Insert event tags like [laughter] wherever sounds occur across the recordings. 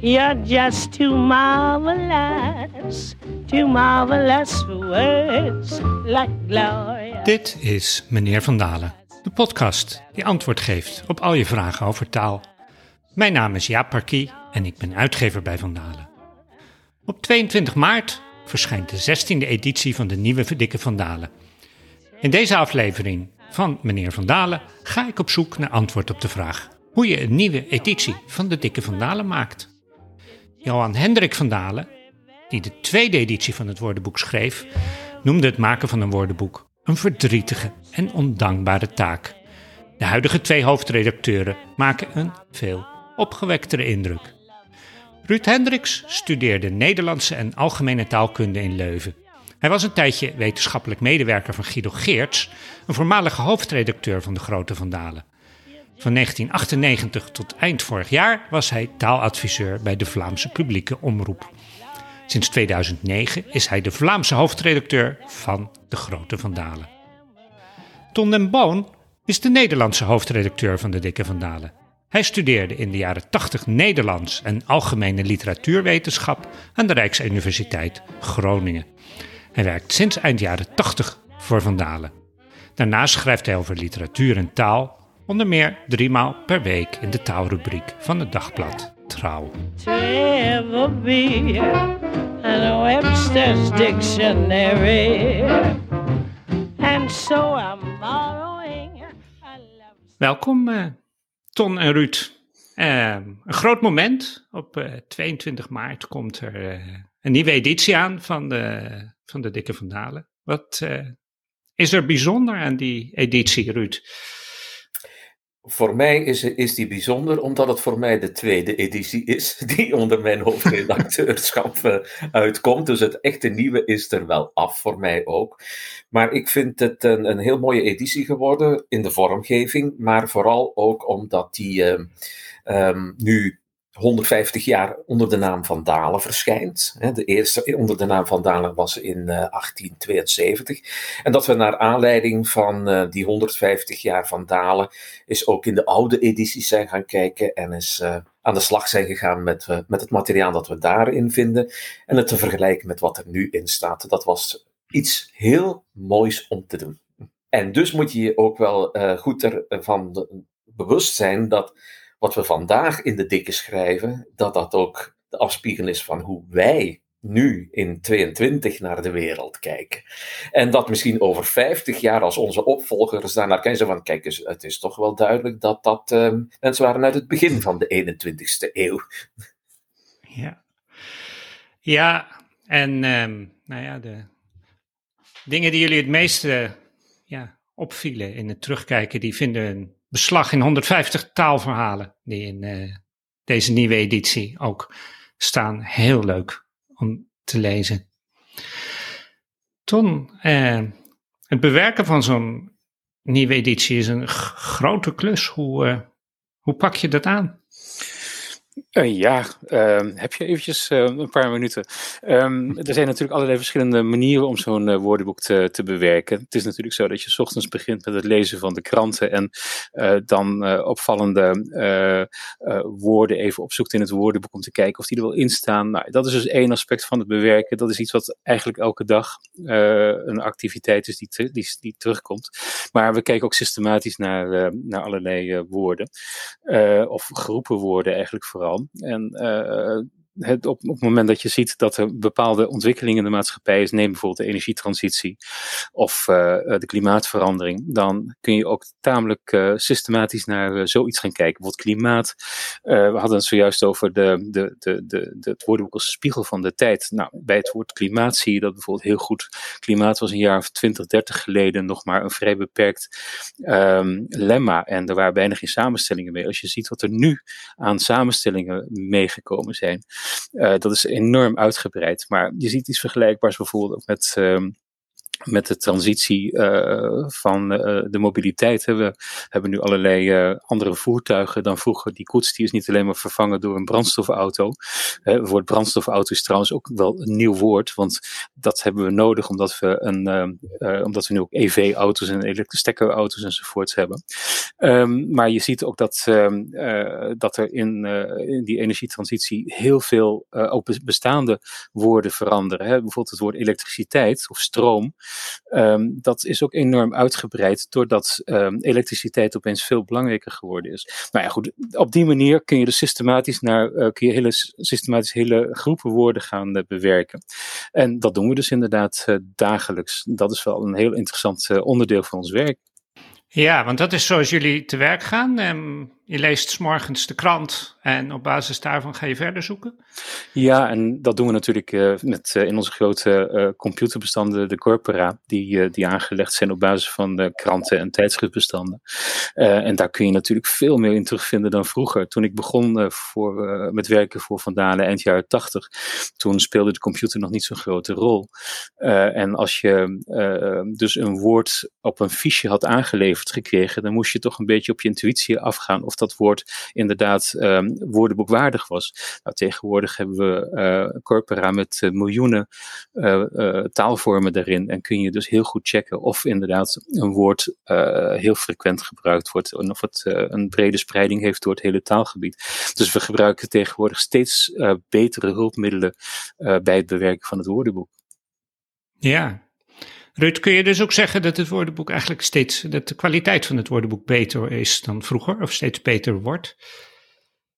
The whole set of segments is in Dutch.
You're just too marvelous, too marvelous for words like Gloria. Dit is Meneer Van Dalen, de podcast die antwoord geeft op al je vragen over taal. Mijn naam is Jaap Parkie en ik ben uitgever bij Van Dalen. Op 22 maart verschijnt de 16e editie van de nieuwe Dikke Van Dalen. In deze aflevering van Meneer Van Dalen ga ik op zoek naar antwoord op de vraag hoe je een nieuwe editie van de Dikke Van Dalen maakt. Johan Hendrik van Dalen, die de tweede editie van het woordenboek schreef, noemde het maken van een woordenboek een verdrietige en ondankbare taak. De huidige twee hoofdredacteuren maken een veel opgewektere indruk. Ruud Hendricks studeerde Nederlandse en algemene taalkunde in Leuven. Hij was een tijdje wetenschappelijk medewerker van Guido Geerts, een voormalige hoofdredacteur van de Grote Vandalen. Van 1998 tot eind vorig jaar was hij taaladviseur bij de Vlaamse publieke omroep. Sinds 2009 is hij de Vlaamse hoofdredacteur van De Grote Vandalen. Ton den Boon is de Nederlandse hoofdredacteur van De Dikke Vandalen. Hij studeerde in de jaren 80 Nederlands en algemene literatuurwetenschap aan de Rijksuniversiteit Groningen. Hij werkt sinds eind jaren 80 voor Vandalen. Daarnaast schrijft hij over literatuur en taal, onder meer driemaal per week in de taalrubriek van het dagblad Trouw. And so I'm borrowing Welkom eh, Ton en Ruud. Eh, een groot moment. Op eh, 22 maart komt er eh, een nieuwe editie aan van de, van de Dikke Vandalen. Wat eh, is er bijzonder aan die editie, Ruud? Voor mij is, is die bijzonder omdat het voor mij de tweede editie is [laughs] die onder mijn hoofdredacteurschap eh, uitkomt. Dus het echte nieuwe is er wel af voor mij ook. Maar ik vind het een, een heel mooie editie geworden in de vormgeving, maar vooral ook omdat die ehm, ehm, nu 150 jaar onder de naam Van Dalen verschijnt. De eerste onder de naam Van Dalen was in eh, 1872. En dat we naar aanleiding van eh, die 150 jaar Van Dalen is ook in de oude edities zijn gaan kijken en is eh, aan de slag zijn gegaan met, eh, met het materiaal dat we daarin vinden en het te vergelijken met wat er nu in staat. Dat was iets heel moois om te doen. En dus moet je je ook wel eh, goed ervan bewust zijn dat wat we vandaag in de dikke schrijven, dat dat ook de afspiegeling is van hoe wij nu in 22 naar de wereld kijken. En dat misschien over 50 jaar als onze opvolgers daarnaar kijken, van kijk het is toch wel duidelijk dat dat eh, mensen waren uit het begin van de 21ste eeuw. Ja, ja en ehm, nou ja, de dingen die jullie het meeste ja, opvielen in het terugkijken, die vinden beslag in 150 taalverhalen die in eh, deze nieuwe editie ook staan. Heel leuk om te lezen. Ton, eh, het bewerken van zo'n nieuwe editie is een grote klus. Hoe, eh, hoe pak je dat aan? Eh, ja, ehm, heb je eventjes eh, een paar minuten? Ehm, er zijn natuurlijk allerlei verschillende manieren om zo'n eh, woordenboek te, te bewerken. Het is natuurlijk zo dat je ochtends begint met het lezen van de kranten en dan opvallende woorden even opzoekt in het woordenboek om te kijken of die er wel in staan. Nou, dat is dus één aspect van het bewerken. Dat is iets wat eigenlijk elke dag een activiteit is die, die, die terugkomt. Maar we kijken ook systematisch naar, naar allerlei woorden. Of groepen woorden eigenlijk vooral. En eh, op, op het moment dat je ziet dat er bepaalde ontwikkelingen in de maatschappij is, neem bijvoorbeeld de energietransitie of eh, de klimaatverandering, dan kun je ook tamelijk eh, systematisch naar eh, zoiets gaan kijken. Bijvoorbeeld klimaat. We hadden het zojuist over de, de, de, de, het woordenboek als spiegel van de tijd. Nou, bij het woord klimaat zie je dat bijvoorbeeld heel goed. Klimaat was een jaar of 20, 30 geleden nog maar een vrij beperkt ehm, lemma. En er waren bijna geen samenstellingen mee. Als je ziet wat er nu aan samenstellingen meegekomen zijn, dat is enorm uitgebreid. Maar je ziet iets vergelijkbaars bijvoorbeeld ook met. ehm, met de transitie uh, van uh, de mobiliteit. Hè. We hebben nu allerlei uh, andere voertuigen dan vroeger. Die koets die is niet alleen maar vervangen door een brandstofauto. het woord brandstofauto is trouwens ook wel een nieuw woord, want dat hebben we nodig omdat we, een, omdat we nu ook EV-auto's en elektrische stekkerauto's enzovoorts hebben. Um, maar je ziet ook dat, ehm, dat er in, in die energietransitie heel veel ook bestaande woorden veranderen. Hè. Bijvoorbeeld het woord elektriciteit of stroom. Um, dat is ook enorm uitgebreid doordat um, elektriciteit opeens veel belangrijker geworden is. Nou ja, goed, op die manier kun je dus systematisch naar, uh, kun je hele, systematisch hele groepen woorden gaan uh, bewerken. En dat doen we dus inderdaad uh, dagelijks. Dat is wel een heel interessant onderdeel van ons werk. Ja, want dat is zoals jullie te werk gaan. Um, je leest s morgens de krant en op basis daarvan ga je verder zoeken? Ja, en dat doen we natuurlijk uh, met, uh, in onze grote uh, computerbestanden, de corpora, die, die aangelegd zijn op basis van de kranten- en tijdschriftbestanden. en daar kun je natuurlijk veel meer in terugvinden dan vroeger. Toen ik begon voor, met werken voor Van Dalen eind jaren tachtig, toen speelde de computer nog niet zo'n grote rol. en als je dus een woord op een fiche had aangeleverd gekregen, dan moest je toch een beetje op je intuïtie afgaan of dat woord inderdaad um, woordenboekwaardig was. Nou, tegenwoordig hebben we uh, corpora met uh, miljoenen uh, taalvormen daarin en kun je dus heel goed checken of inderdaad een woord heel frequent gebruikt wordt en of het een brede spreiding heeft door het hele taalgebied. Dus we gebruiken tegenwoordig steeds betere hulpmiddelen bij het bewerken van het woordenboek. Ja, Ruud, kun je dus ook zeggen dat het woordenboek eigenlijk steeds, dat de kwaliteit van het woordenboek beter is dan vroeger, of steeds beter wordt?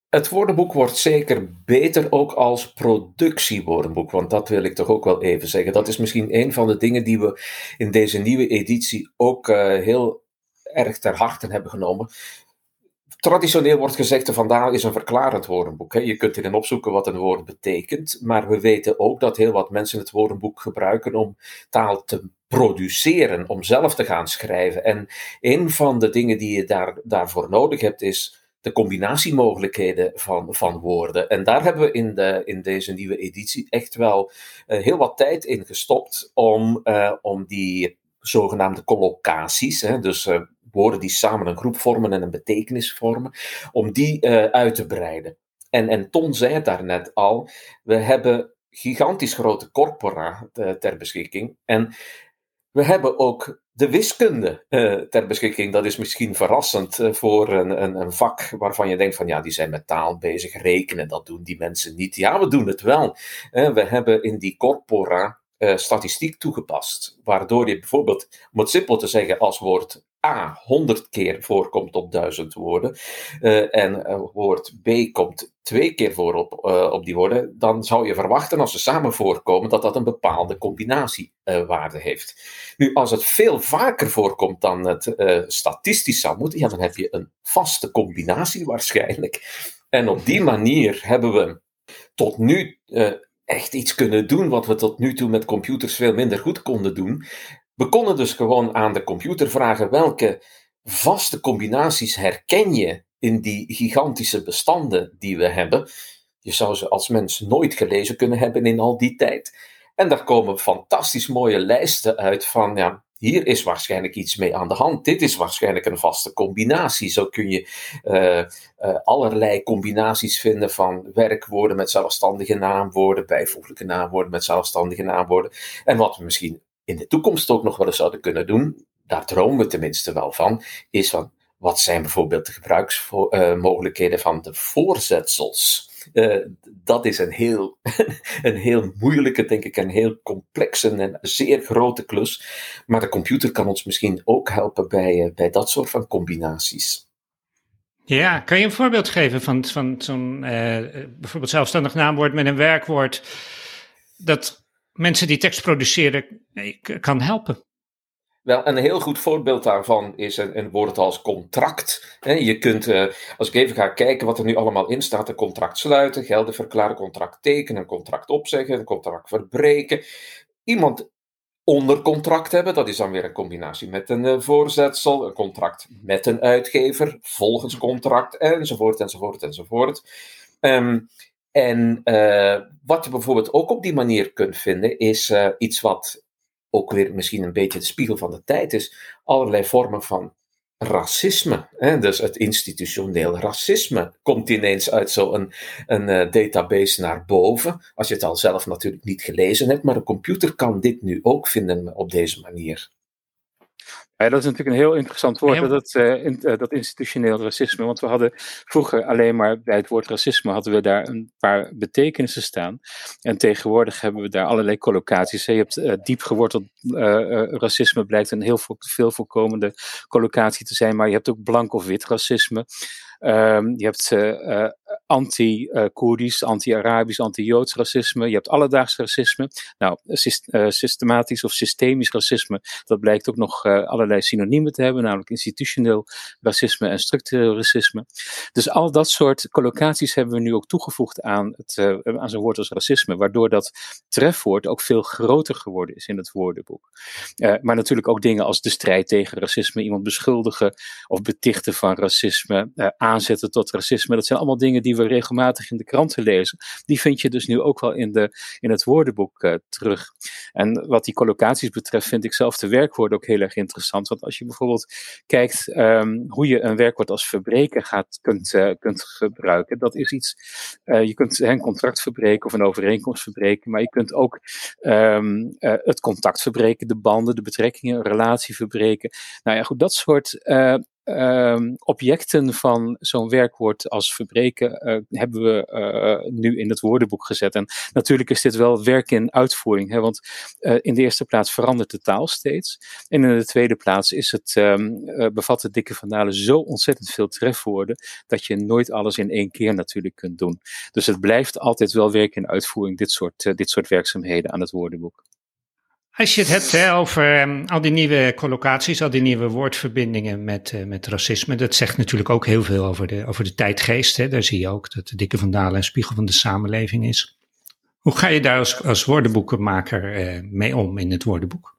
Het woordenboek wordt zeker beter ook als productiewoordenboek, want dat wil ik toch ook wel even zeggen. Dat is misschien een van de dingen die we in deze nieuwe editie ook uh, heel erg ter harte hebben genomen. Traditioneel wordt gezegd, de Vandaal is een verklarend woordenboek. Je kunt erin opzoeken wat een woord betekent, maar we weten ook dat heel wat mensen het woordenboek gebruiken om taal te produceren, om zelf te gaan schrijven. En een van de dingen die je daar, daarvoor nodig hebt, is de combinatiemogelijkheden van, van woorden. En daar hebben we in, de, in deze nieuwe editie echt wel uh, heel wat tijd in gestopt om, uh, om die zogenaamde collocaties, hè, dus uh, woorden die samen een groep vormen en een betekenis vormen, om die uit te breiden. En, en Ton zei het daarnet al, we hebben gigantisch grote corpora ter beschikking. En we hebben ook de wiskunde uh, ter beschikking. Dat is misschien verrassend uh, voor een, een, een, vak waarvan je denkt van ja, die zijn met taal bezig, rekenen, dat doen die mensen niet. Ja, we doen het wel. Uh, we hebben in die corpora statistiek toegepast, waardoor je bijvoorbeeld, om het simpel te zeggen, als woord A 100 keer voorkomt op 1000 woorden uh, en uh, woord B komt twee keer voor op, uh, op die woorden, dan zou je verwachten als ze samen voorkomen dat dat een bepaalde combinatiewaarde heeft. Nu, als het veel vaker voorkomt dan het statistisch zou moeten, dan heb je een vaste combinatie waarschijnlijk. En op die manier hebben we tot nu echt iets kunnen doen wat we tot nu toe met computers veel minder goed konden doen. We konden dus gewoon aan de computer vragen welke vaste combinaties herken je in die gigantische bestanden die we hebben. Je zou ze als mens nooit gelezen kunnen hebben in al die tijd. En daar komen fantastisch mooie lijsten uit van, ja, hier is waarschijnlijk iets mee aan de hand. Dit is waarschijnlijk een vaste combinatie. Zo kun je uh, uh, allerlei combinaties vinden van werkwoorden met zelfstandige naamwoorden, bijvoeglijke naamwoorden met zelfstandige naamwoorden. En wat we misschien in de toekomst ook nog wel eens zouden kunnen doen, daar dromen we tenminste wel van, is van wat zijn bijvoorbeeld de gebruiksmogelijkheden van de voorzetsels. Uh, dat is een heel, [laughs] een heel moeilijke, denk ik, een heel complexe en zeer grote klus. Maar de computer kan ons misschien ook helpen bij, uh, bij dat soort van combinaties. Ja, kan je een voorbeeld geven van, van zo'n uh, bijvoorbeeld zelfstandig naamwoord met een werkwoord dat mensen die tekst produceren kan helpen? Wel, een heel goed voorbeeld daarvan is een, een woord als contract. Je kunt, uh, als ik even ga kijken wat er nu allemaal in staat, een contract sluiten, gelden verklaren, contract tekenen, een contract opzeggen, een contract verbreken. Iemand onder contract hebben, dat is dan weer een combinatie met een uh, voorzetsel, een contract met een uitgever, volgens contract, enzovoort, enzovoort, enzovoort. Um, en uh, wat je bijvoorbeeld ook op die manier kunt vinden, is uh, iets wat ook weer misschien een beetje de spiegel van de tijd is, allerlei vormen van racisme. Hè? Dus het institutioneel racisme komt ineens uit zo'n een, een uh, database naar boven. Als je het al zelf natuurlijk niet gelezen hebt, maar een computer kan dit nu ook vinden op deze manier. Ja, dat is natuurlijk een heel interessant woord, dat, uh, in, uh, dat institutioneel racisme. Want we hadden vroeger alleen maar bij het woord racisme hadden we daar een paar betekenissen staan. En tegenwoordig hebben we daar allerlei collocaties. Je hebt uh, diep geworteld racisme, blijkt een heel veel voorkomende collocatie te zijn. Maar je hebt ook blank of wit racisme. Um, je hebt uh, anti-Koerdisch, anti-Arabisch, anti-Joods racisme. Je hebt alledaags racisme. Nou, systematisch of systemisch racisme, dat blijkt ook nog uh, allerlei synoniemen te hebben, namelijk institutioneel racisme en structureel racisme. Dus al dat soort collocaties hebben we nu ook toegevoegd aan, het, uh, aan zo'n woord als racisme, waardoor dat trefwoord ook veel groter geworden is in het woordenboek. Maar natuurlijk ook dingen als de strijd tegen racisme, iemand beschuldigen of betichten van racisme, aanzetten tot racisme. Dat zijn allemaal dingen die we regelmatig in de kranten lezen. Die vind je dus nu ook wel in, de, in het woordenboek uh, terug. En wat die collocaties betreft, vind ik zelf de werkwoorden ook heel erg interessant. Want als je bijvoorbeeld kijkt um, hoe je een werkwoord als verbreken gaat, kunt, uh, kunt gebruiken, dat is iets. Uh, je kunt een contract verbreken of een overeenkomst verbreken, maar je kunt ook um, het contact verbreken, de banden, de betrekkingen, een relatie verbreken. Nou ja, goed, dat soort Um, objecten van zo'n werkwoord als verbreken uh, hebben we uh, nu in het woordenboek gezet. En natuurlijk is dit wel werk in uitvoering, hè, want uh, in de eerste plaats verandert de taal steeds. En in de tweede plaats is het, um, bevat de dikke vandalen zo ontzettend veel trefwoorden dat je nooit alles in één keer natuurlijk kunt doen. Dus het blijft altijd wel werk in uitvoering, dit soort, dit soort werkzaamheden aan het woordenboek. Als je het hebt over um, al die nieuwe collocaties, al die nieuwe woordverbindingen met, uh, met racisme, dat zegt natuurlijk ook heel veel over de, over de tijdgeest. Hè. Daar zie je ook dat de dikke vandalen een spiegel van de samenleving is. Hoe ga je daar als, als woordenboekenmaker uh, mee om in het woordenboek?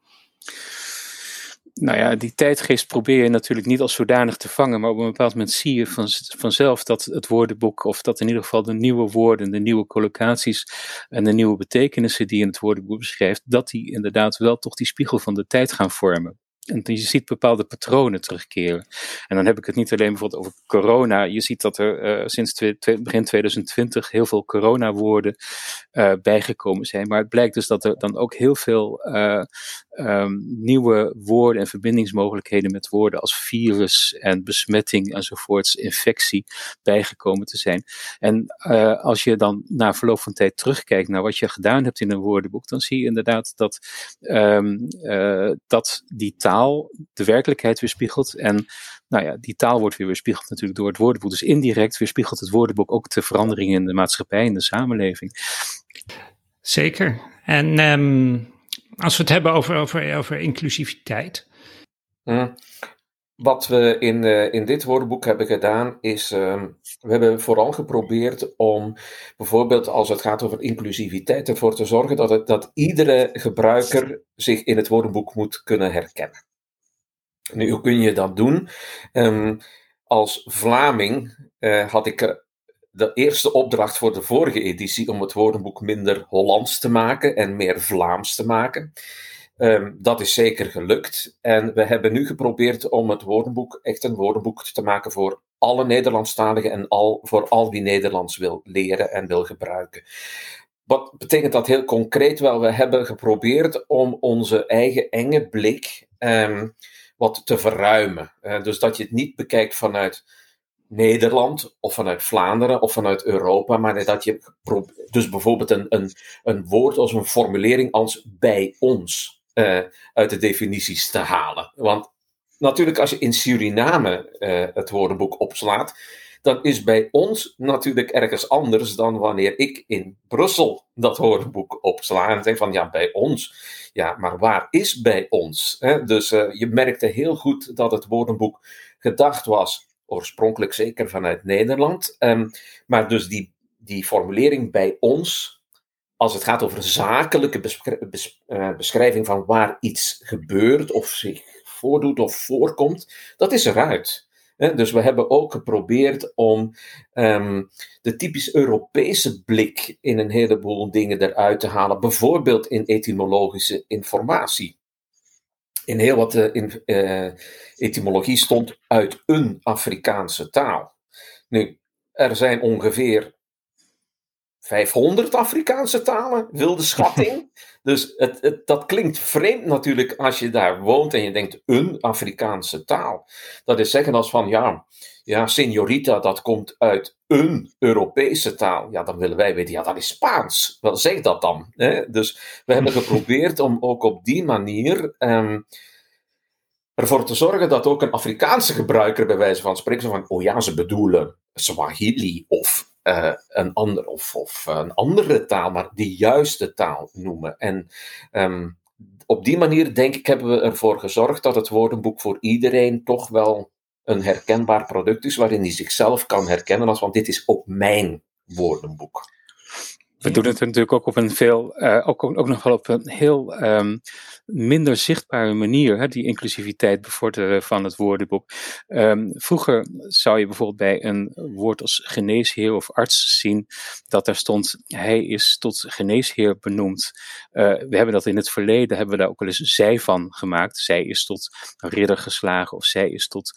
Nou ja, die tijdgeest probeer je natuurlijk niet als zodanig te vangen, maar op een bepaald moment zie je van, vanzelf dat het woordenboek, of dat in ieder geval de nieuwe woorden, de nieuwe collocaties en de nieuwe betekenissen die in het woordenboek beschrijft, dat die inderdaad wel toch die spiegel van de tijd gaan vormen. En je ziet bepaalde patronen terugkeren. En dan heb ik het niet alleen bijvoorbeeld over corona. Je ziet dat er uh, sinds begin 2020 heel veel corona-woorden uh, bijgekomen zijn. Maar het blijkt dus dat er dan ook heel veel uh, um, nieuwe woorden en verbindingsmogelijkheden met woorden als virus en besmetting enzovoorts, infectie, bijgekomen te zijn. En als je dan na verloop van tijd terugkijkt naar wat je gedaan hebt in een woordenboek, dan zie je inderdaad dat, um, dat die taal taal de werkelijkheid weerspiegelt. En nou ja, die taal wordt weer weerspiegeld natuurlijk door het woordenboek. Dus indirect weerspiegelt het woordenboek ook de veranderingen in de maatschappij, in de samenleving. Zeker. En um, als we het hebben over, over, over inclusiviteit. Mm. Wat we in, uh, in dit woordenboek hebben gedaan, is uh, we hebben vooral geprobeerd om bijvoorbeeld als het gaat over inclusiviteit ervoor te zorgen dat, het, dat iedere gebruiker zich in het woordenboek moet kunnen herkennen. Nu, hoe kun je dat doen? Um, als Vlaming uh, had ik eh, de eerste opdracht voor de vorige editie om het woordenboek minder Hollands te maken en meer Vlaams te maken. Um, dat is zeker gelukt. En we hebben nu geprobeerd om het woordenboek echt een woordenboek te maken voor alle Nederlandstaligen en al, voor al wie Nederlands wil leren en wil gebruiken. Wat betekent dat heel concreet? Wel, we hebben geprobeerd om onze eigen enge blik um, wat te verruimen. Uh, dus dat je het niet bekijkt vanuit Nederland of vanuit Vlaanderen of vanuit Europa, maar dat je dus bijvoorbeeld een, een, een woord als een formulering als bij ons uit de definities te halen. Want natuurlijk, als je in Suriname uh, het woordenboek opslaat, dan is bij ons natuurlijk ergens anders dan wanneer ik in Brussel dat woordenboek opsla en denk van ja, bij ons. Ja, maar waar is bij ons? Dus uh, je merkte heel goed dat het woordenboek gedacht was, oorspronkelijk zeker vanuit Nederland, um, maar dus die, die formulering bij ons als het gaat over zakelijke eh, beschrijving van waar iets gebeurt of zich voordoet of voorkomt, dat is eruit. Dus we hebben ook geprobeerd om um, de typisch Europese blik in een heleboel dingen eruit te halen, bijvoorbeeld in etymologische informatie. in heel wat uh, in, uh, etymologie stond uit een Afrikaanse taal. Nu, er zijn ongeveer 500 Afrikaanse talen, wilde schatting. [laughs] dus het, het, dat klinkt vreemd natuurlijk als je daar woont en je denkt een Afrikaanse taal. Dat is zeggen als van ja, ja, señorita, dat komt uit een Europese taal. Ja, dan willen wij weten, ja, dat is Spaans. Wel, zeg dat dan. Hè? Dus we hebben [laughs] geprobeerd om ook op die manier um, ervoor te zorgen dat ook een Afrikaanse gebruiker bij wijze van spreken, van, oh ja, ze bedoelen Swahili of uh, een, ander, of, of een andere taal, maar de juiste taal noemen. En um, op die manier, denk ik, hebben we ervoor gezorgd dat het woordenboek voor iedereen toch wel een herkenbaar product is, waarin hij zichzelf kan herkennen als, want dit is op mijn woordenboek. We doen het natuurlijk ook op een veel, uh, ook, ook nog wel op een heel um, minder zichtbare manier, hè, die inclusiviteit bevorderen van het woordenboek. Um, vroeger zou je bijvoorbeeld bij een woord als geneesheer of arts zien dat er stond, hij is tot geneesheer benoemd. Uh, we hebben dat in het verleden, hebben we daar ook wel eens zij van gemaakt. Zij is tot ridder geslagen of zij is tot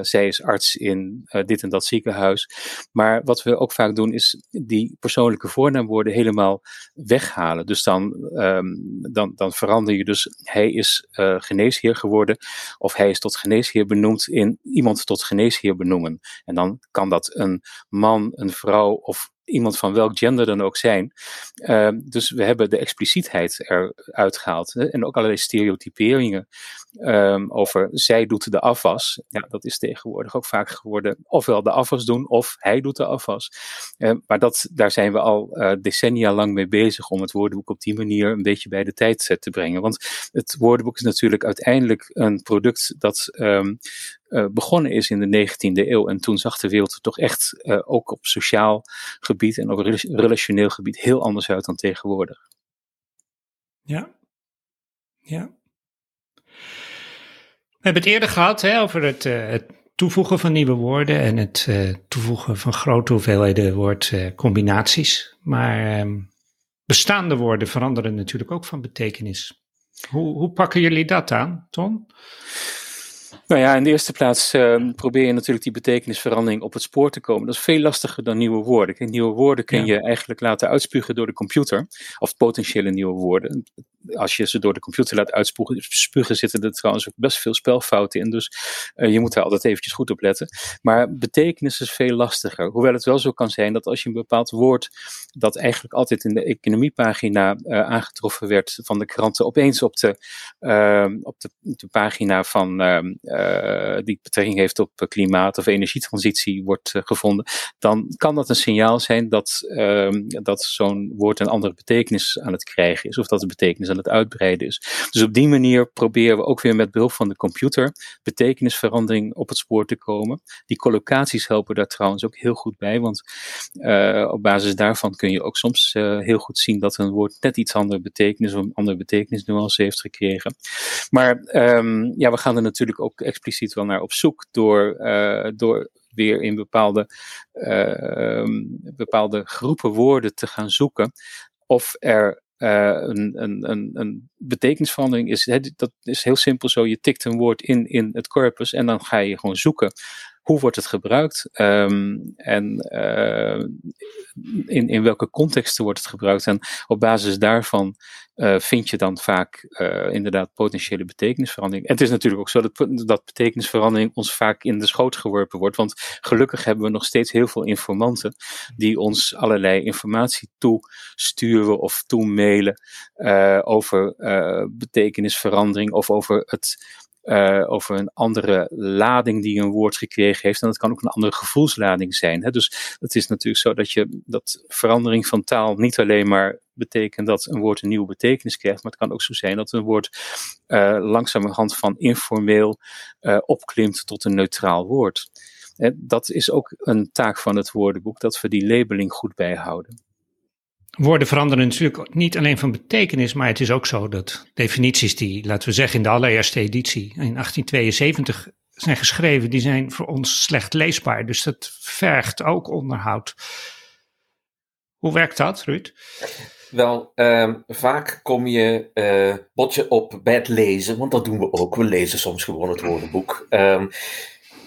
zij is arts in uh, dit en dat ziekenhuis. Maar wat we ook vaak doen is die persoonlijke voornaamwoorden helemaal weghalen. Dus dan, um, dan, dan verander je dus hij is geneesheer geworden of hij is tot geneesheer benoemd in iemand tot geneesheer benoemen. En dan kan dat een man, een vrouw of iemand van welk gender dan ook zijn. Uh, dus we hebben de explicietheid eruit gehaald. En ook allerlei stereotyperingen um, over zij doet de afwas. Ja, dat is tegenwoordig ook vaak geworden. Ofwel de afwas doen, of hij doet de afwas. Uh, maar dat, daar zijn we al uh, decennia lang mee bezig om het woordenboek op die manier een beetje bij de tijd te brengen. Want het woordenboek is natuurlijk uiteindelijk een product dat uh, begonnen is in de 19e eeuw. En toen zag de wereld er toch echt uh, ook op sociaal gebied en op relationeel gebied heel anders uit dan tegenwoordig. Ja. Ja. We hebben het eerder gehad hè, over het, uh, het, toevoegen van nieuwe woorden en het toevoegen van grote hoeveelheden woordcombinaties. maar ehm, bestaande woorden veranderen natuurlijk ook van betekenis. Hoe, hoe pakken jullie dat aan, Tom? Nou ja, in de eerste plaats uh, probeer je natuurlijk die betekenisverandering op het spoor te komen. Dat is veel lastiger dan nieuwe woorden. Kijk, nieuwe woorden kun je eigenlijk laten uitspugen door de computer, of potentiële nieuwe woorden. Als je ze door de computer laat uitspugen, zitten er trouwens ook best veel spelfouten in. Dus uh, je moet daar altijd eventjes goed op letten. Maar betekenis is veel lastiger. Hoewel het wel zo kan zijn dat als je een bepaald woord, dat eigenlijk altijd in de economiepagina uh, aangetroffen werd van de kranten, opeens op de, ehm, op de, de, pagina van ehm, die betrekking heeft op klimaat of energietransitie wordt uh, gevonden, dan kan dat een signaal zijn dat, uh, dat zo'n woord een andere betekenis aan het krijgen is, of dat de betekenis aan het uitbreiden is. Dus op die manier proberen we ook weer met behulp van de computer betekenisverandering op het spoor te komen. Die collocaties helpen daar trouwens ook heel goed bij, want uh, op basis daarvan kun je ook soms heel goed zien dat een woord net iets andere betekenis of een andere betekenisnuance heeft gekregen. Maar um, ja, we gaan er natuurlijk ook expliciet wel naar op zoek door, uh, door weer in bepaalde, uh, bepaalde groepen woorden te gaan zoeken. Of er uh, een, een, een, een betekenisverandering is. Dat is heel simpel zo. Je tikt een woord in in het corpus en dan ga je gewoon zoeken hoe wordt het gebruikt um, en uh, in, in welke contexten wordt het gebruikt. En op basis daarvan uh, vind je dan vaak uh, inderdaad potentiële betekenisverandering. En het is natuurlijk ook zo dat, dat betekenisverandering ons vaak in de schoot geworpen wordt. Want gelukkig hebben we nog steeds heel veel informanten die ons allerlei informatie toesturen of toemailen over betekenisverandering of over het uh, over een andere lading die een woord gekregen heeft. En dat kan ook een andere gevoelslading zijn. Hè? Dus het is natuurlijk zo dat je dat verandering van taal niet alleen maar betekent dat een woord een nieuwe betekenis krijgt, maar het kan ook zo zijn dat een woord uh, langzamerhand van informeel uh, opklimt tot een neutraal woord. Dat is ook een taak van het woordenboek, dat we die labeling goed bijhouden. Woorden veranderen natuurlijk niet alleen van betekenis, maar het is ook zo dat definities die, laten we zeggen, in de allereerste editie in 1872 zijn geschreven, die zijn voor ons slecht leesbaar. Dus dat vergt ook onderhoud. Hoe werkt dat, Ruud? Wel, ehm, vaak kom je, uh, bot op bij het lezen, want dat doen we ook. We lezen soms gewoon het woordenboek. Um,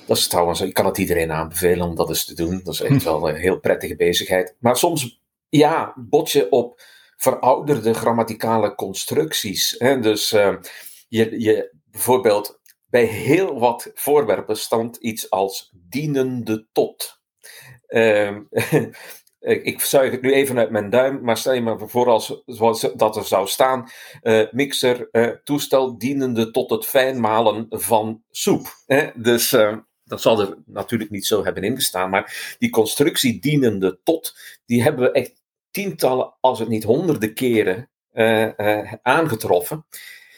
dat is trouwens, ik kan het iedereen aanbevelen om dat eens te doen. Dat is echt [laughs] wel een heel prettige bezigheid. Maar soms, ja, bot je op verouderde grammaticale constructies. Hè? Dus uh, je, je, bijvoorbeeld, bij heel wat voorwerpen stond iets als dienende tot. [laughs] Uh, ik zuig het nu even uit mijn duim, maar stel je maar voor als, dat er zou staan: uh, mixer, uh, toestel dienende tot het fijnmalen van soep. Hè? Dus dat zal er natuurlijk niet zo hebben ingestaan, maar die constructie dienende tot, die hebben we echt tientallen, als het niet honderden keren aangetroffen.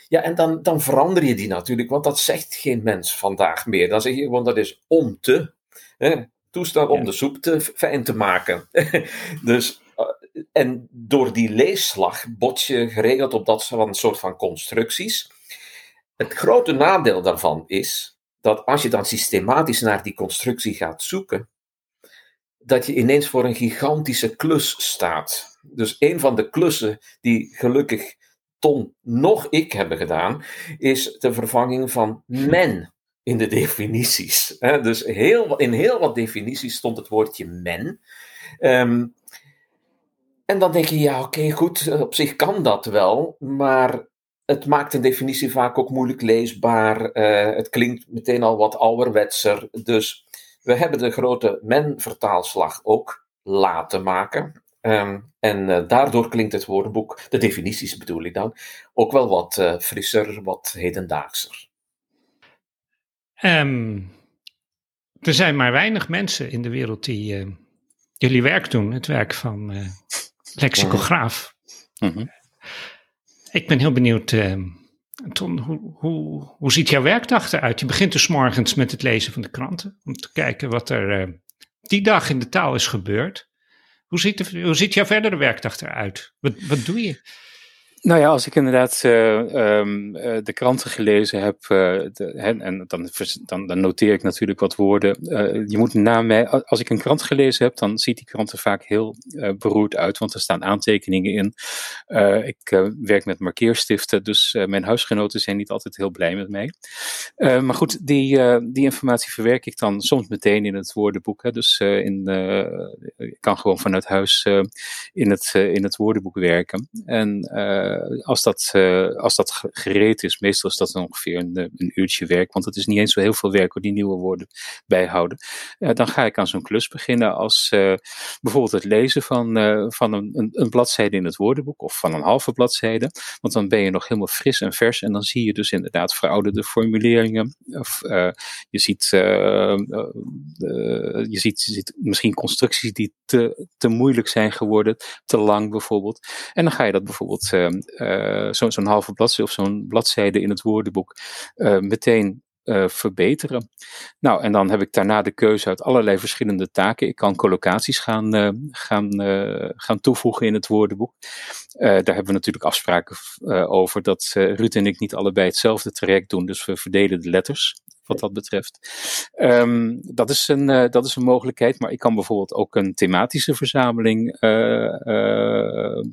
Ja, en dan, dan verander je die natuurlijk, want dat zegt geen mens vandaag meer. Dan zeg je gewoon dat is om te. Hè? toestel om de soep te fijn te maken. [laughs] dus, uh, en door die leesslag bot je geregeld op dat soort van constructies. Het grote nadeel daarvan is dat als je dan systematisch naar die constructie gaat zoeken, dat je ineens voor een gigantische klus staat. Dus een van de klussen die gelukkig Ton nog ik hebben gedaan, is de vervanging van men in de definities. Dus heel, in heel wat definities stond het woordje men. Ehm, en dan denk je, ja, oké, goed, op zich kan dat wel, maar het maakt een definitie vaak ook moeilijk leesbaar. Uh, het klinkt meteen al wat ouderwetser. Dus we hebben de grote men-vertaalslag ook laten maken. Um, en uh, daardoor klinkt het woordenboek, de definities bedoel ik dan, ook wel wat uh, frisser, wat hedendaagser. Um, er zijn maar weinig mensen in de wereld die uh, jullie werk doen, het werk van uh, lexicograaf. Mm -hmm. Ik ben heel benieuwd, uh, Ton, hoe, hoe, hoe ziet jouw werkdag eruit? Je begint dus morgens met het lezen van de kranten, om te kijken wat er die dag in de taal is gebeurd. Hoe ziet, hoe ziet jouw verdere werkdag eruit? Wat, wat doe je? Nou ja, als ik inderdaad uh, um, uh, de kranten gelezen heb, de, en, dan, dan, dan, noteer ik natuurlijk wat woorden. je moet na mij, als ik een krant gelezen heb, dan ziet die krant er vaak heel beroerd uit, want er staan aantekeningen in. ik werk met markeerstiften, dus mijn huisgenoten zijn niet altijd heel blij met mij. maar goed, die, die informatie verwerk ik dan soms meteen in het woordenboek. Hè, dus in, ik kan gewoon vanuit huis in, het, in het woordenboek werken. En eh, als, dat, uh, als dat gereed is, meestal is dat ongeveer een, eh, een, uurtje werk, want het is niet eens zo heel veel werk om die nieuwe woorden bijhouden. dan ga ik aan zo'n klus beginnen als bijvoorbeeld het lezen van, van een, een, een, bladzijde in het woordenboek of van een halve bladzijde, want dan ben je nog helemaal fris en vers en dan zie je dus inderdaad verouderde formuleringen. Of je, ziet, je, ziet, ziet misschien constructies die te, te moeilijk zijn geworden, te lang bijvoorbeeld. En dan ga je dat bijvoorbeeld uh, zo'n halve bladzijde of zo'n bladzijde in het woordenboek uh, meteen uh, verbeteren. Nou, en dan heb ik daarna de keuze uit allerlei verschillende taken. Ik kan collocaties gaan, uh, gaan, uh, gaan toevoegen in het woordenboek. daar hebben we natuurlijk afspraken over dat Ruud en ik niet allebei hetzelfde traject doen. Dus we verdelen de letters wat dat betreft. Um, dat, is een, uh, dat is een mogelijkheid, maar ik kan bijvoorbeeld ook een thematische verzameling uh, uh, uh,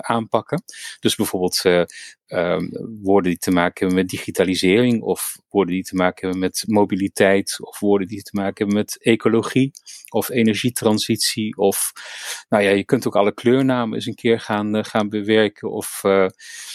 aanpakken. Dus bijvoorbeeld uh, um, woorden die te maken hebben met digitalisering, of woorden die te maken hebben met mobiliteit, of woorden die te maken hebben met ecologie, of energietransitie, of nou ja, je kunt ook alle kleurnamen eens een keer gaan, uh, gaan bewerken, of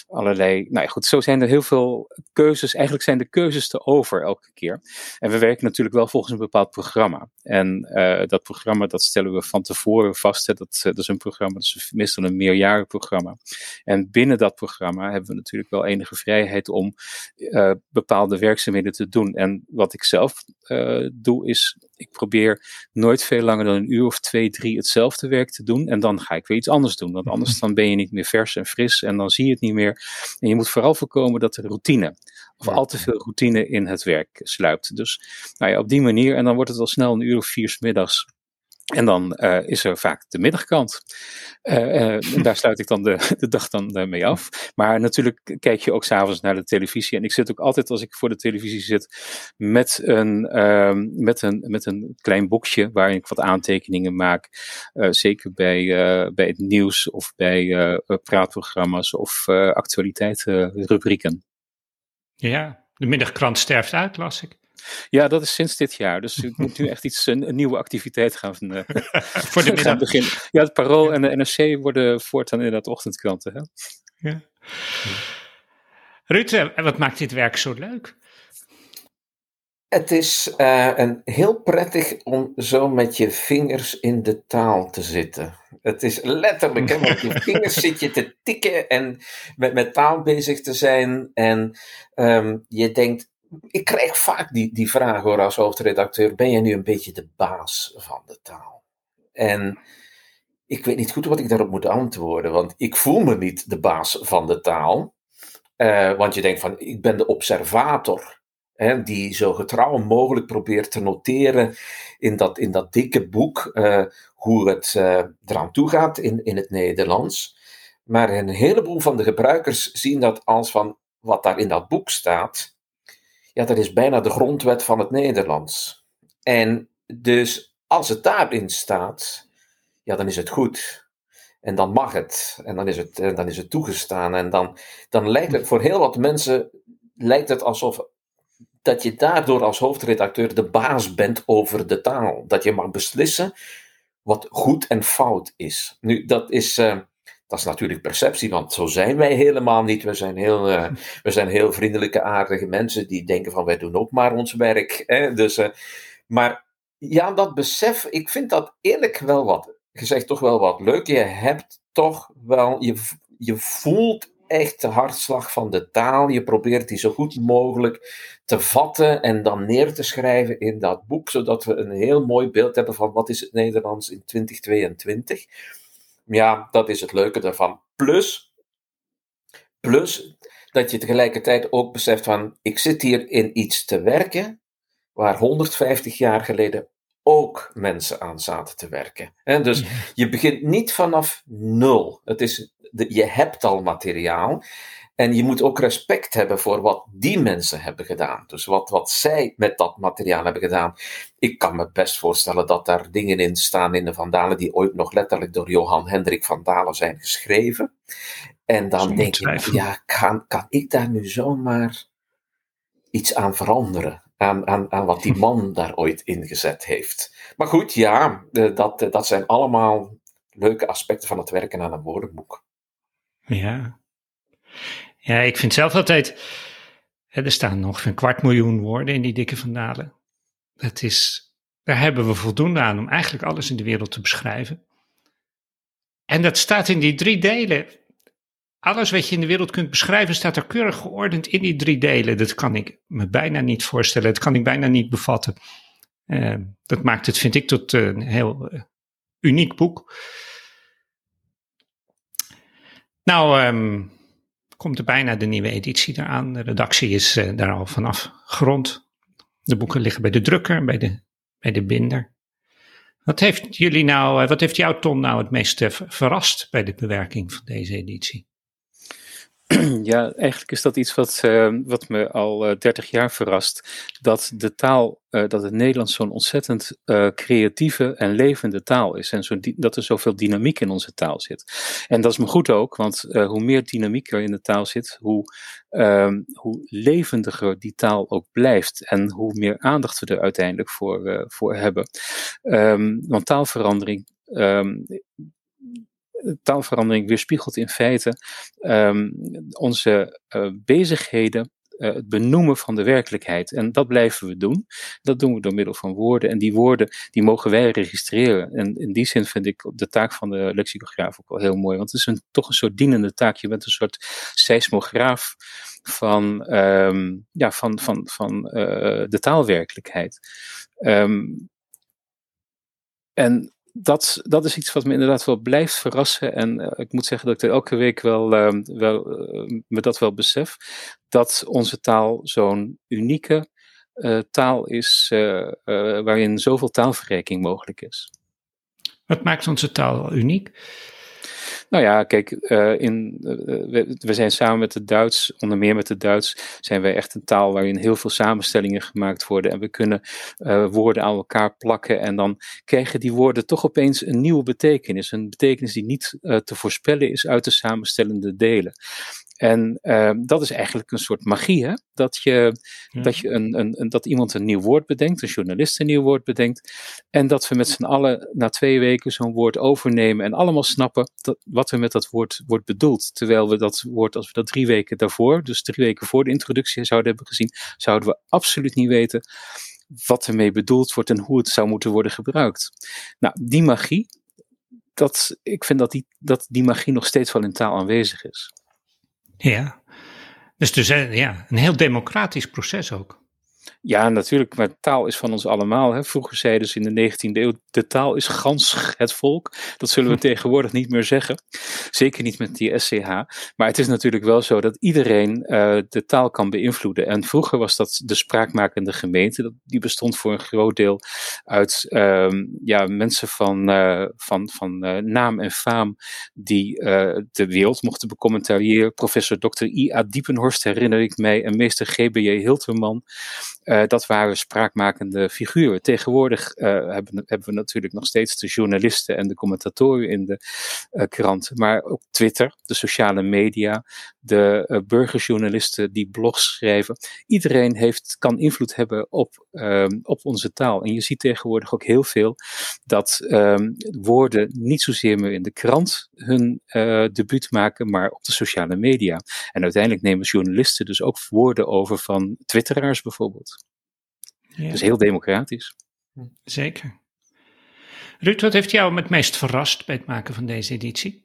allerlei. Nou ja, goed, zo zijn er heel veel keuzes. Eigenlijk zijn de keuzes te over elke keer. En we werken natuurlijk wel volgens een bepaald programma. En dat programma, dat stellen we van tevoren vast. Hè. Dat, dat is een programma, dat is meestal een meerjarenprogramma. En binnen dat programma hebben we natuurlijk wel enige vrijheid om uh, bepaalde werkzaamheden te doen. En wat ik zelf uh, doe, is ik probeer nooit veel langer dan een uur of twee, drie hetzelfde werk te doen. En dan ga ik weer iets anders doen. Want anders [laughs] dan ben je niet meer vers en fris en dan zie je het niet meer. En je moet vooral voorkomen dat er routine of al te veel routine in het werk sluipt. Dus nou ja, op die manier. En dan wordt het al snel een uur of vier s middags En dan uh, is er vaak de middagkrant. Uh, en daar [laughs] sluit ik dan de, de dag dan mee af. Maar natuurlijk kijk je ook s'avonds naar de televisie. En ik zit ook altijd als ik voor de televisie zit met een, uh, met een, met een klein boekje waarin ik wat aantekeningen maak. zeker bij, bij het nieuws of bij praatprogramma's of actualiteitsrubrieken. Ja, de middagkrant sterft uit, las ik. Ja, dat is sinds dit jaar. Dus ik moet nu [laughs] echt iets, een, nieuwe activiteit gaan, uh, [laughs] Voor de gaan beginnen. Ja, het Parool en de NRC worden voortaan inderdaad ochtendkranten. Hè? Ja. Ruud, eh, wat maakt dit werk zo leuk? Het is uh, een heel prettig om zo met je vingers in de taal te zitten. Het is letterlijk, hè, met je [laughs] vingers zit je te tikken en met, met taal bezig te zijn. En um, je denkt, ik krijg vaak die, die vraag hoor als hoofdredacteur: ben jij nu een beetje de baas van de taal? En ik weet niet goed wat ik daarop moet antwoorden, want ik voel me niet de baas van de taal. Uh, want je denkt van, ik ben de observator, hè, die zo getrouw mogelijk probeert te noteren in dat, in dat dikke boek uh, hoe het uh, eraan toe gaat in, in het Nederlands. Maar een heleboel van de gebruikers zien dat als van wat daar in dat boek staat, ja, dat is bijna de grondwet van het Nederlands. En dus als het daarin staat, ja, dan is het goed. En dan mag het. En dan is het, dan is het toegestaan. En dan, dan lijkt het voor heel wat mensen lijkt het alsof dat je daardoor als hoofdredacteur de baas bent over de taal. Dat je mag beslissen wat goed en fout is. Nu, dat is. Uh, dat is natuurlijk perceptie, want zo zijn wij helemaal niet. We zijn heel, uh, we zijn heel vriendelijke, aardige mensen die denken van wij doen ook maar ons werk. Hè? Dus, uh, maar ja, dat besef, ik vind dat eerlijk wel wat, gezegd toch wel wat leuk. Je hebt toch wel, je, je voelt echt de hartslag van de taal. Je probeert die zo goed mogelijk te vatten en dan neer te schrijven in dat boek, zodat we een heel mooi beeld hebben van wat is het Nederlands in 2022 ja, dat is het leuke daarvan. Plus, plus dat je tegelijkertijd ook beseft van, ik zit hier in iets te werken waar 150 jaar geleden ook mensen aan zaten te werken. En dus je begint niet vanaf nul. Het is, je hebt al materiaal. En je moet ook respect hebben voor wat die mensen hebben gedaan. Dus wat, wat zij met dat materiaal hebben gedaan. Ik kan me best voorstellen dat daar dingen in staan in de Vandalen die ooit nog letterlijk door Johan Hendrik van Dalen zijn geschreven. En dan denk je, ja, kan, kan ik daar nu zomaar iets aan veranderen? Aan, aan, aan wat die man [laughs] daar ooit ingezet heeft. Maar goed, ja, dat, dat zijn allemaal leuke aspecten van het werken aan een woordenboek. Ja. Ja, ik vind zelf altijd. Er staan nog een kwart miljoen woorden in die dikke vandalen. Dat is, daar hebben we voldoende aan om eigenlijk alles in de wereld te beschrijven. En dat staat in die drie delen. Alles wat je in de wereld kunt beschrijven, staat er keurig geordend in die drie delen. Dat kan ik me bijna niet voorstellen. Dat kan ik bijna niet bevatten. Uh, dat maakt het, vind ik, tot een heel uh, uniek boek. Nou, um, komt er bijna de nieuwe editie eraan. De redactie is uh, daar al vanaf grond. De boeken liggen bij de drukker, bij de, bij de binder. Wat heeft jullie nou, uh, wat heeft jou Ton nou het meest uh, verrast bij de bewerking van deze editie? [clears throat] Ja, eigenlijk is dat iets wat, uh, wat me al uh, 30 jaar verrast. Dat de taal, uh, dat het Nederlands zo'n ontzettend creatieve en levende taal is. En zo dat er zoveel dynamiek in onze taal zit. En dat is me goed ook, want hoe meer dynamiek er in de taal zit, hoe, ehm, hoe levendiger die taal ook blijft. En hoe meer aandacht we er uiteindelijk voor, voor hebben. Um, want taalverandering. Taalverandering weerspiegelt in feite um, onze uh, bezigheden, uh, het benoemen van de werkelijkheid. En dat blijven we doen. Dat doen we door middel van woorden. En die woorden, die mogen wij registreren. En in die zin vind ik de taak van de lexicograaf ook wel heel mooi. Want het is een, toch een soort dienende taak. Je bent een soort seismograaf van, um, ja, van, van, van uh, de taalwerkelijkheid. Um, en dat, dat is iets wat me inderdaad wel blijft verrassen. En uh, ik moet zeggen dat ik elke week wel, uh, wel me dat wel besef. Dat onze taal zo'n unieke taal is waarin zoveel taalverrijking mogelijk is. Wat maakt onze taal uniek? Nou ja, kijk, uh, in, uh, we, zijn samen met het Duits, onder meer met het Duits, zijn wij echt een taal waarin heel veel samenstellingen gemaakt worden. En we kunnen uh, woorden aan elkaar plakken en dan krijgen die woorden toch opeens een nieuwe betekenis. Een betekenis die niet te voorspellen is uit de samenstellende delen. En uh, dat is eigenlijk een soort magie, hè? Dat, je, ja. dat, je een, een, een, dat iemand een nieuw woord bedenkt, een journalist een nieuw woord bedenkt, en dat we met z'n allen na twee weken zo'n woord overnemen en allemaal snappen dat, wat er met dat woord wordt bedoeld. Terwijl we dat woord, als we dat drie weken daarvoor, dus drie weken voor de introductie zouden hebben gezien, zouden we absoluut niet weten wat ermee bedoeld wordt en hoe het zou moeten worden gebruikt. Nou, die magie, dat, ik vind dat die, dat die magie nog steeds wel in taal aanwezig is. Ja, dus, dus ja, een heel democratisch proces ook. Ja, natuurlijk, maar taal is van ons allemaal. Hè. Vroeger zeiden ze in de 19e eeuw, de taal is gans het volk. Dat zullen we [laughs] tegenwoordig niet meer zeggen. Zeker niet met die SCH. Maar het is natuurlijk wel zo dat iedereen uh, de taal kan beïnvloeden. En vroeger was dat de spraakmakende gemeente. Die bestond voor een groot deel uit uh, ja, mensen van, uh, van, van uh, naam en faam die de wereld mochten becommentariëren. Professor Dr. I.A. Diepenhorst herinner ik mij en meester G.B.J. Hilterman. Uh, dat waren spraakmakende figuren. Tegenwoordig uh, hebben, hebben, we natuurlijk nog steeds de journalisten en de commentatoren in de uh, kranten, maar ook Twitter, de sociale media, de burgerjournalisten die blogs schrijven. Iedereen heeft, kan invloed hebben op, um, op onze taal. En je ziet tegenwoordig ook heel veel dat um, woorden niet zozeer meer in de krant hun debuut maken, maar op de sociale media. En uiteindelijk nemen journalisten dus ook woorden over van Twitteraars bijvoorbeeld. Ja. Dus heel democratisch. Zeker. Ruud, wat heeft jou het meest verrast bij het maken van deze editie?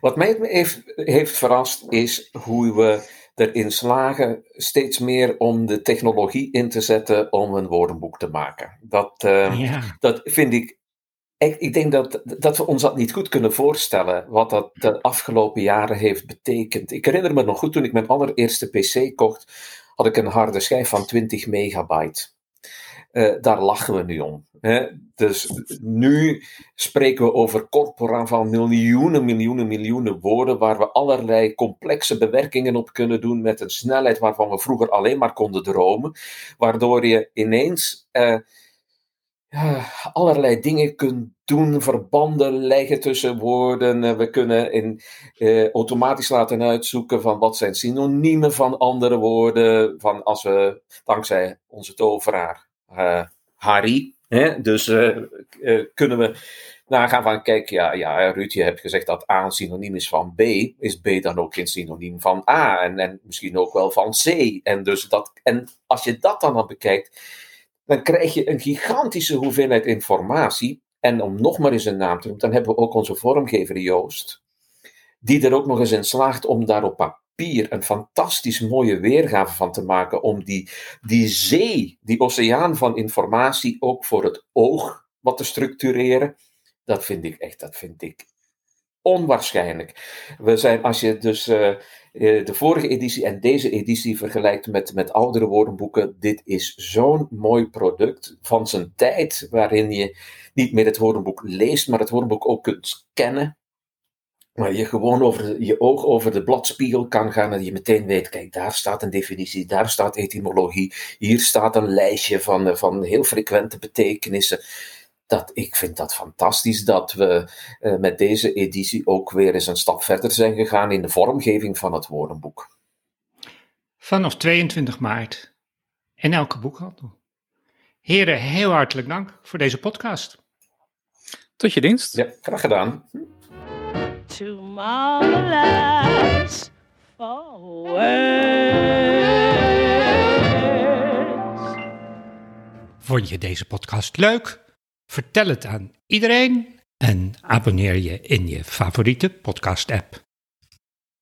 Wat mij heeft, heeft verrast is hoe we erin slagen steeds meer om de technologie in te zetten om een woordenboek te maken. Dat, uh, ja. dat vind ik. Ik, ik denk dat, dat we ons dat niet goed kunnen voorstellen, wat dat de afgelopen jaren heeft betekend. Ik herinner me nog goed toen ik mijn allereerste PC kocht, had ik een harde schijf van 20 megabyte. Uh, daar lachen we nu om. Hè? Dus nu spreken we over corpora van miljoenen, miljoenen, miljoenen woorden, waar we allerlei complexe bewerkingen op kunnen doen met een snelheid waarvan we vroeger alleen maar konden dromen, waardoor je ineens ja, [sighs] allerlei dingen kunt doen, verbanden leggen tussen woorden. We kunnen in, eh, automatisch laten uitzoeken van wat zijn synoniemen van andere woorden. Van als we, dankzij onze toveraar uh, Harry, hè, dus kunnen we nagaan van, kijk, ja, ja, Ruud, je hebt gezegd dat A een synoniem is van B. Is B dan ook geen synoniem van A? En, en misschien ook wel van C. En, dus dat, en als je dat dan al bekijkt dan krijg je een gigantische hoeveelheid informatie. En om nog maar eens een naam te noemen, dan hebben we ook onze vormgever Joost, die er ook nog eens in slaagt om daar op papier een fantastisch mooie weergave van te maken, om die, die zee, die oceaan van informatie ook voor het oog wat te structureren. Dat vind ik echt, dat vind ik onwaarschijnlijk. We zijn, als je dus uh, de vorige editie en deze editie vergelijkt met, met oudere woordenboeken, dit is zo'n mooi product van zijn tijd, waarin je niet meer het woordenboek leest, maar het woordenboek ook kunt scannen. Waar je gewoon over je oog over de bladspiegel kan gaan en je meteen weet, kijk, daar staat een definitie, daar staat etymologie, hier staat een lijstje van, van heel frequente betekenissen dat, ik vind dat fantastisch dat we uh, met deze editie ook weer eens een stap verder zijn gegaan in de vormgeving van het woordenboek. Vanaf 22 maart in elke boekhandel. Heren, heel hartelijk dank voor deze podcast. Tot je dienst. Ja, graag gedaan. To marvelous for Vond je deze podcast leuk? Vertel het aan iedereen en abonneer je in je favoriete podcast-app.